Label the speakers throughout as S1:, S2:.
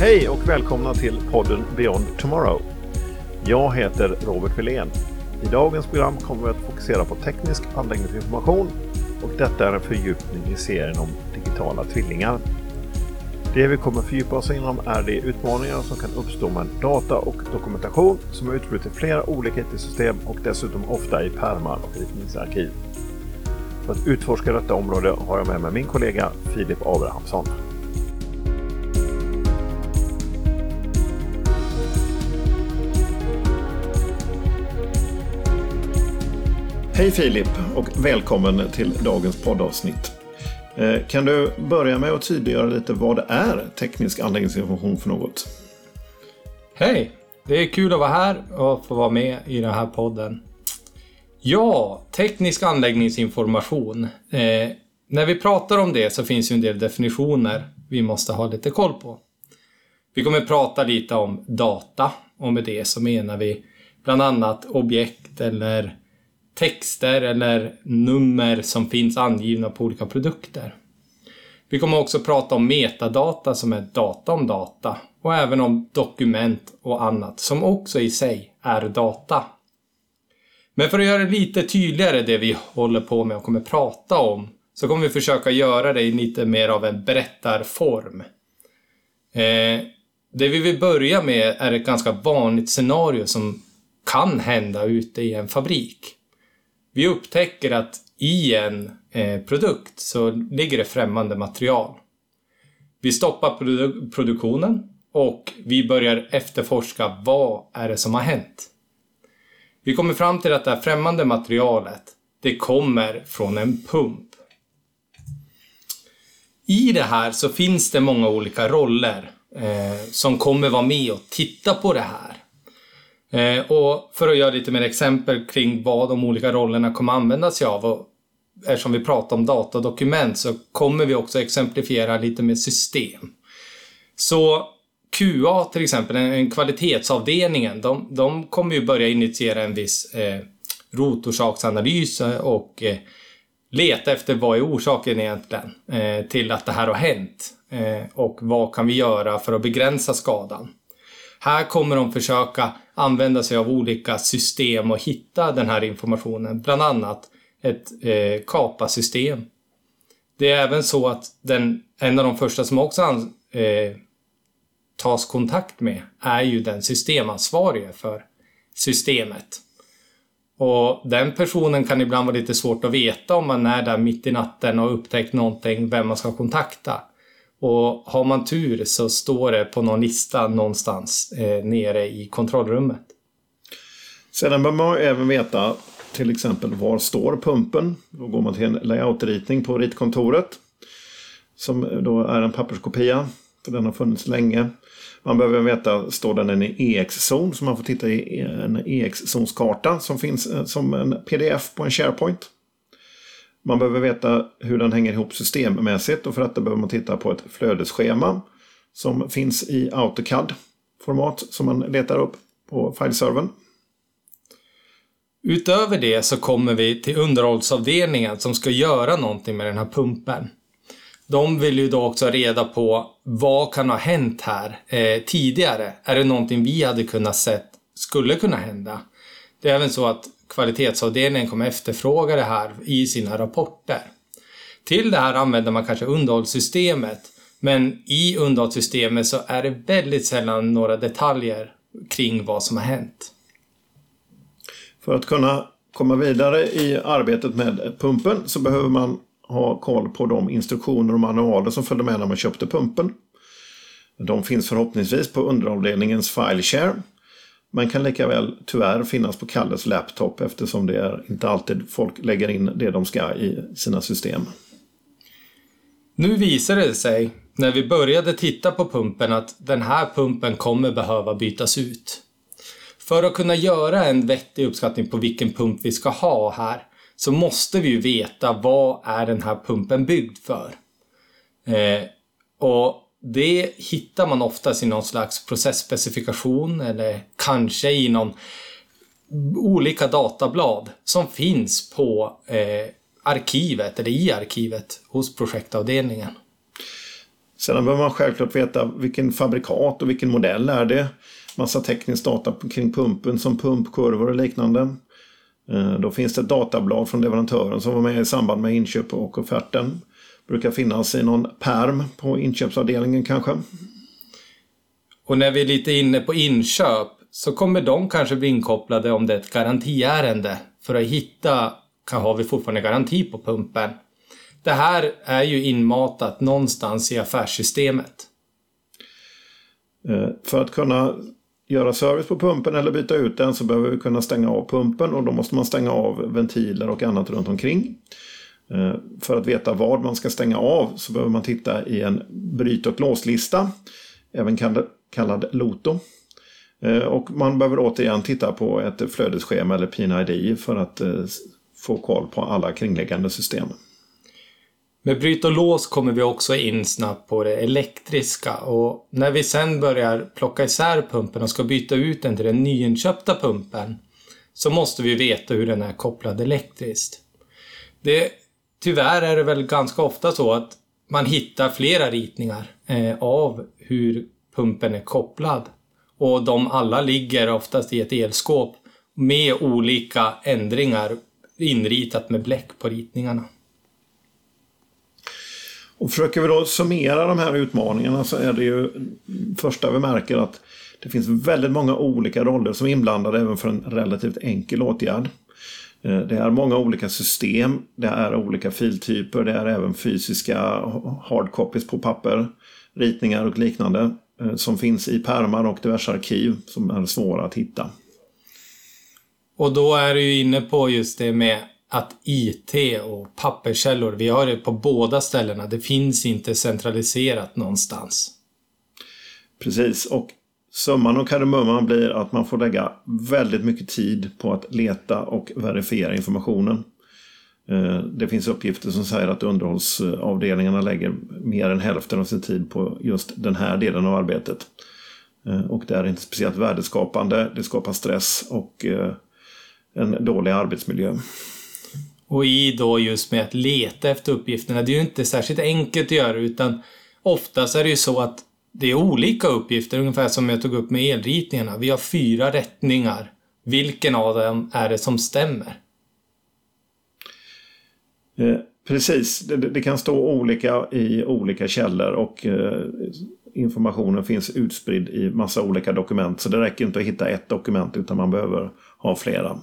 S1: Hej och välkomna till podden Beyond Tomorrow. Jag heter Robert Wilén. I dagens program kommer vi att fokusera på teknisk anläggningsinformation och detta är en fördjupning i serien om digitala tvillingar. Det vi kommer fördjupa oss inom är de utmaningar som kan uppstå med data och dokumentation som är utbrutet i flera olika IT-system och dessutom ofta i pärmar och ritningsarkiv. För att utforska detta område har jag med mig min kollega Filip Abrahamsson. Hej Filip och välkommen till dagens poddavsnitt. Eh, kan du börja med att tydliggöra lite vad det är teknisk anläggningsinformation för något?
S2: Hej! Det är kul att vara här och få vara med i den här podden. Ja, teknisk anläggningsinformation. Eh, när vi pratar om det så finns ju en del definitioner vi måste ha lite koll på. Vi kommer prata lite om data och med det så menar vi bland annat objekt eller texter eller nummer som finns angivna på olika produkter. Vi kommer också prata om metadata som är data om data och även om dokument och annat som också i sig är data. Men för att göra det lite tydligare det vi håller på med och kommer prata om så kommer vi försöka göra det i lite mer av en berättarform. Eh, det vi vill börja med är ett ganska vanligt scenario som kan hända ute i en fabrik. Vi upptäcker att i en eh, produkt så ligger det främmande material. Vi stoppar produ produktionen och vi börjar efterforska vad är det som har hänt. Vi kommer fram till att det här främmande materialet det kommer från en pump. I det här så finns det många olika roller eh, som kommer vara med och titta på det här. Eh, och för att göra lite mer exempel kring vad de olika rollerna kommer använda sig av och eftersom vi pratar om datadokument så kommer vi också exemplifiera lite med system. Så QA till exempel, en kvalitetsavdelningen, de, de kommer ju börja initiera en viss eh, rotorsaksanalys och eh, leta efter vad är orsaken egentligen eh, till att det här har hänt eh, och vad kan vi göra för att begränsa skadan. Här kommer de försöka använda sig av olika system och hitta den här informationen, bland annat ett eh, KAPA-system. Det är även så att den, en av de första som också an, eh, tas kontakt med är ju den systemansvarige för systemet. Och den personen kan ibland vara lite svårt att veta om man är där mitt i natten och upptäckt någonting, vem man ska kontakta. Och har man tur så står det på någon lista någonstans eh, nere i kontrollrummet.
S1: Sedan bör man även veta till exempel var står pumpen? Då går man till en layoutritning på ritkontoret. Som då är en papperskopia, för den har funnits länge. Man behöver veta, står den i en EX-zon? Så man får titta i en EX-zonskarta som finns eh, som en pdf på en SharePoint. Man behöver veta hur den hänger ihop systemmässigt och för detta behöver man titta på ett flödesschema som finns i AutoCAD-format som man letar upp på fileservern.
S2: Utöver det så kommer vi till underhållsavdelningen som ska göra någonting med den här pumpen. De vill ju då också ha reda på vad kan ha hänt här eh, tidigare? Är det någonting vi hade kunnat sett skulle kunna hända? Det är även så att kvalitetsavdelningen kommer efterfråga det här i sina rapporter. Till det här använder man kanske underhållssystemet, men i underhållssystemet så är det väldigt sällan några detaljer kring vad som har hänt.
S1: För att kunna komma vidare i arbetet med pumpen så behöver man ha koll på de instruktioner och manualer som följde med när man köpte pumpen. De finns förhoppningsvis på underavdelningens fileshare men kan lika väl tyvärr finnas på Kalles laptop eftersom det är inte alltid folk lägger in det de ska i sina system.
S2: Nu visade det sig när vi började titta på pumpen att den här pumpen kommer behöva bytas ut. För att kunna göra en vettig uppskattning på vilken pump vi ska ha här så måste vi ju veta vad är den här pumpen byggd för. Eh, och det hittar man oftast i någon slags processspecifikation eller kanske i någon olika datablad som finns på eh, arkivet eller i arkivet hos projektavdelningen.
S1: Sedan behöver man självklart veta vilken fabrikat och vilken modell är det. Massa teknisk data kring pumpen som pumpkurvor och liknande. Eh, då finns det ett datablad från leverantören som var med i samband med inköp och offerten. Brukar finnas i någon perm på inköpsavdelningen kanske.
S2: Och när vi är lite inne på inköp så kommer de kanske bli inkopplade om det är ett garantiärende för att hitta, har vi fortfarande garanti på pumpen? Det här är ju inmatat någonstans i affärssystemet.
S1: Eh, för att kunna göra service på pumpen eller byta ut den så behöver vi kunna stänga av pumpen och då måste man stänga av ventiler och annat runt omkring. Eh, för att veta vad man ska stänga av så behöver man titta i en bryt och låslista, även kallad LOTO. Eh, och man behöver återigen titta på ett flödesschema eller PIN-ID för att eh, få koll på alla kringliggande system.
S2: Med bryt och lås kommer vi också in snabbt på det elektriska och när vi sen börjar plocka isär pumpen och ska byta ut den till den nyinköpta pumpen så måste vi veta hur den är kopplad elektriskt. Det, tyvärr är det väl ganska ofta så att man hittar flera ritningar eh, av hur pumpen är kopplad och de alla ligger oftast i ett elskåp med olika ändringar inritat med bläck på ritningarna.
S1: Och försöker vi då summera de här utmaningarna så är det ju första vi märker att det finns väldigt många olika roller som är inblandade även för en relativt enkel åtgärd. Eh, det är många olika system, det är olika filtyper, det är även fysiska hardcopies på papper, ritningar och liknande eh, som finns i pärmar och diverse arkiv som är svåra att hitta.
S2: Och då är du ju inne på just det med att IT och papperskällor, vi har det på båda ställena. Det finns inte centraliserat någonstans.
S1: Precis, och summan och kardemumman blir att man får lägga väldigt mycket tid på att leta och verifiera informationen. Eh, det finns uppgifter som säger att underhållsavdelningarna lägger mer än hälften av sin tid på just den här delen av arbetet. Eh, och det är inte speciellt värdeskapande, det skapar stress och eh, en dålig arbetsmiljö.
S2: Och i då just med att leta efter uppgifterna, det är ju inte särskilt enkelt att göra utan oftast är det ju så att det är olika uppgifter, ungefär som jag tog upp med elritningarna. Vi har fyra rättningar. Vilken av dem är det som stämmer?
S1: Eh, precis, det, det, kan stå olika i olika källor och eh, informationen finns utspridd i massa olika dokument. Så det räcker inte att hitta ett dokument utan man behöver ha flera.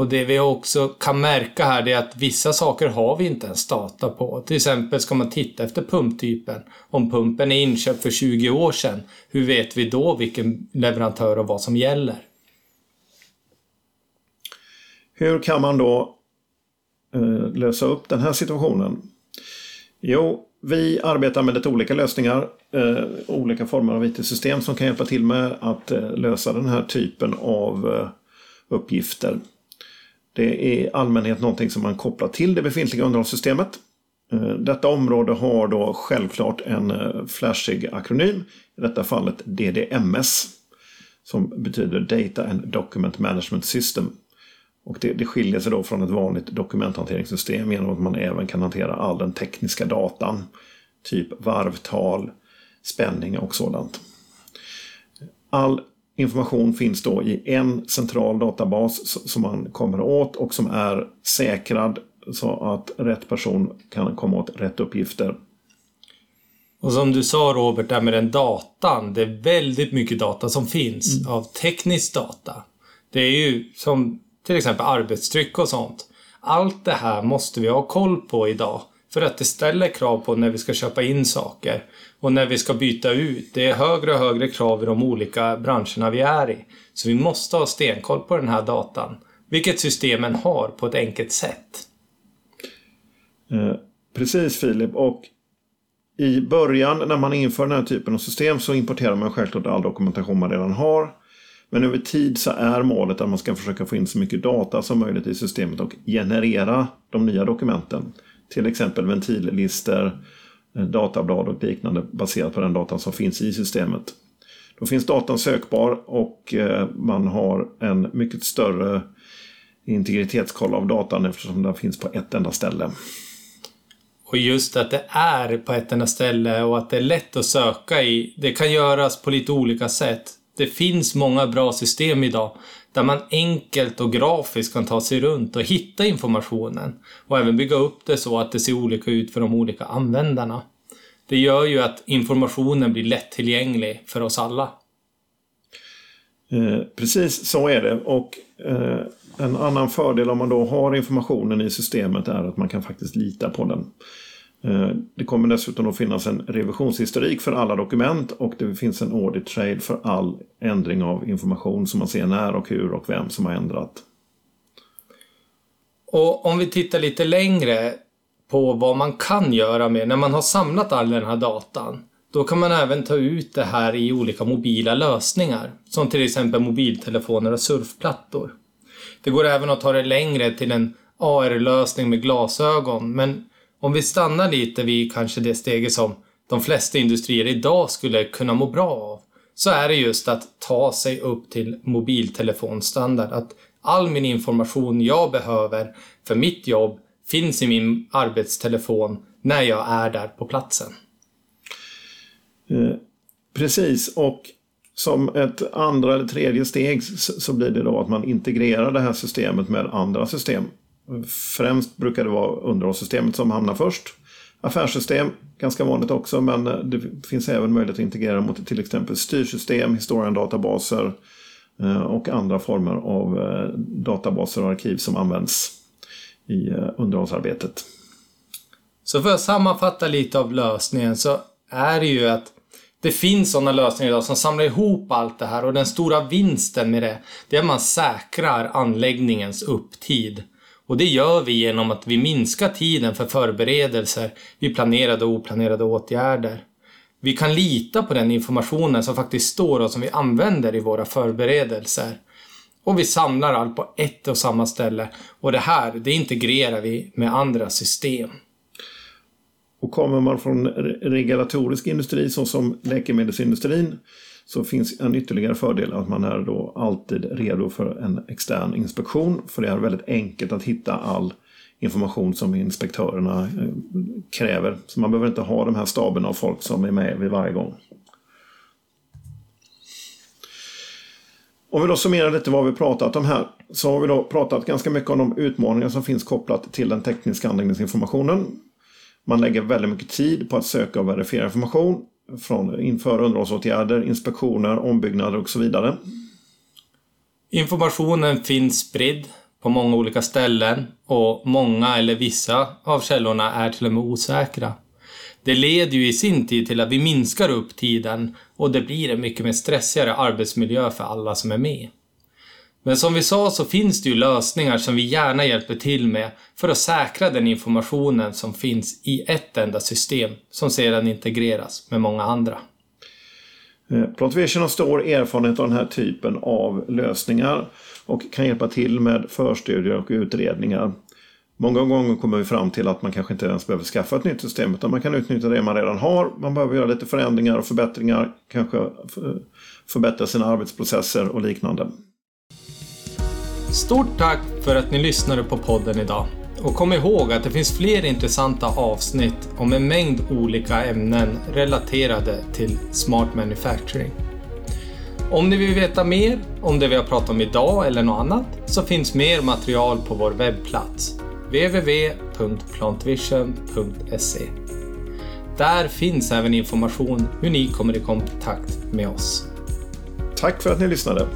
S2: Och det vi också kan märka här är att vissa saker har vi inte ens data på. Till exempel ska man titta efter pumptypen. Om pumpen är inköpt för 20 år sedan, hur vet vi då vilken leverantör och vad som gäller?
S1: Hur kan man då eh, lösa upp den här situationen? Jo, vi arbetar med lite olika lösningar, eh, olika former av IT-system som kan hjälpa till med att eh, lösa den här typen av eh, uppgifter. Det är i allmänhet någonting som man kopplar till det befintliga underhållssystemet. Eh, detta område har då självklart en eh, flashig akronym, i detta fallet DDMS, som betyder Data and Document Management System. Och det, det skiljer sig då från ett vanligt dokumenthanteringssystem genom att man även kan hantera all den tekniska datan, typ varvtal, spänning och sådant. All information finns då i en central databas som man kommer åt och som är säkrad så att rätt person kan komma åt rätt uppgifter.
S2: Och som du sa Robert, där med den datan. Det är väldigt mycket data som finns mm. av teknisk data. Det är ju som till exempel arbetstryck och sånt. Allt det här måste vi ha koll på idag. För att det ställer krav på när vi ska köpa in saker och när vi ska byta ut. Det är högre och högre krav i de olika branscherna vi är i. Så vi måste ha stenkoll på den här datan. Vilket systemen har på ett enkelt sätt.
S1: Eh, precis Filip. Och i början när man inför den här typen av system så importerar man självklart all dokumentation man redan har. Men över tid så är målet att man ska försöka få in så mycket data som möjligt i systemet och generera de nya dokumenten. Till exempel ventillister, eh, datablad och liknande baserat på den datan som finns i systemet. Då finns datan sökbar och eh, man har en mycket större integritetskoll av datan eftersom den finns på ett enda ställe.
S2: Och just att det är på ett enda ställe och att det är lätt att söka i. Det kan göras på lite olika sätt. Det finns många bra system idag där man enkelt och grafiskt kan ta sig runt och hitta informationen och även bygga upp det så att det ser olika ut för de olika användarna. Det gör ju att informationen blir lättillgänglig för oss alla.
S1: Eh, precis så är det och eh, en annan fördel om man då har informationen i systemet är att man kan faktiskt lita på den. Eh, det kommer dessutom att finnas en revisionshistorik för alla dokument och det finns en audit trail för all ändring av information som man ser när och hur och vem som har ändrat.
S2: Och om vi tittar lite längre på vad man kan göra med när man har samlat all den här datan. Då kan man även ta ut det här i olika mobila lösningar, som till exempel mobiltelefoner och surfplattor. Det går även att ta det längre till en AR-lösning med glasögon, men om vi stannar lite vid kanske det steget som de flesta industrier idag skulle kunna må bra av, så är det just att ta sig upp till mobiltelefonstandard. Att all min information jag behöver för mitt jobb finns i min arbetstelefon när jag är där på platsen.
S1: Eh, precis, och som ett andra eller tredje steg så blir det då att man integrerar det här systemet med andra system. Främst brukar det vara underhållssystemet som hamnar först. Affärssystem, ganska vanligt också, men det finns även möjlighet att integrera mot till exempel styrsystem, historiendatabaser eh, och andra former av eh, databaser och arkiv som används i eh, underhållsarbetet.
S2: Så för att sammanfatta lite av lösningen så är det ju att det finns sådana lösningar idag som samlar ihop allt det här och den stora vinsten med det, det är att man säkrar anläggningens upptid. Och det gör vi genom att vi minskar tiden för förberedelser vid planerade och oplanerade åtgärder. Vi kan lita på den informationen som faktiskt står och som vi använder i våra förberedelser. Och vi samlar allt på ett och samma ställe. Och det här, det integrerar vi med andra system.
S1: Och kommer man från regulatorisk industri såsom läkemedelsindustrin så finns en ytterligare fördel att man är då alltid redo för en extern inspektion. För det är väldigt enkelt att hitta all information som inspektörerna eh, kräver. Så man behöver inte ha de här staben av folk som är med vid varje gång. Om vi då summerar lite vad vi pratat om här så har vi då pratat ganska mycket om de utmaningar som finns kopplat till den tekniska anläggningsinformationen. Man lägger väldigt mycket tid på att söka och verifiera information från inför underhållsåtgärder, inspektioner, ombyggnader och så vidare.
S2: Informationen finns spridd på många olika ställen och många eller vissa av källorna är till och med osäkra. Det leder ju i sin tid till att vi minskar upp tiden och det blir en mycket mer stressigare arbetsmiljö för alla som är med. Men som vi sa så finns det ju lösningar som vi gärna hjälper till med för att säkra den informationen som finns i ett enda system som sedan integreras med många andra.
S1: Eh, Plotvision har stor erfarenhet av den här typen av lösningar och kan hjälpa till med förstudier och utredningar. Många gånger kommer vi fram till att man kanske inte ens behöver skaffa ett nytt system utan man kan utnyttja det man redan har. Man behöver göra lite förändringar och förbättringar, kanske eh, förbättra sina arbetsprocesser och liknande.
S2: Stort tack för att ni lyssnade på podden idag. Och kom ihåg att det finns fler intressanta avsnitt om en mängd olika ämnen relaterade till Smart Manufacturing. Om ni vill veta mer om det vi har pratat om idag eller något annat så finns mer material på vår webbplats www.plantvision.se. Där finns även information hur ni kommer i kontakt med oss.
S1: Tack för att ni lyssnade.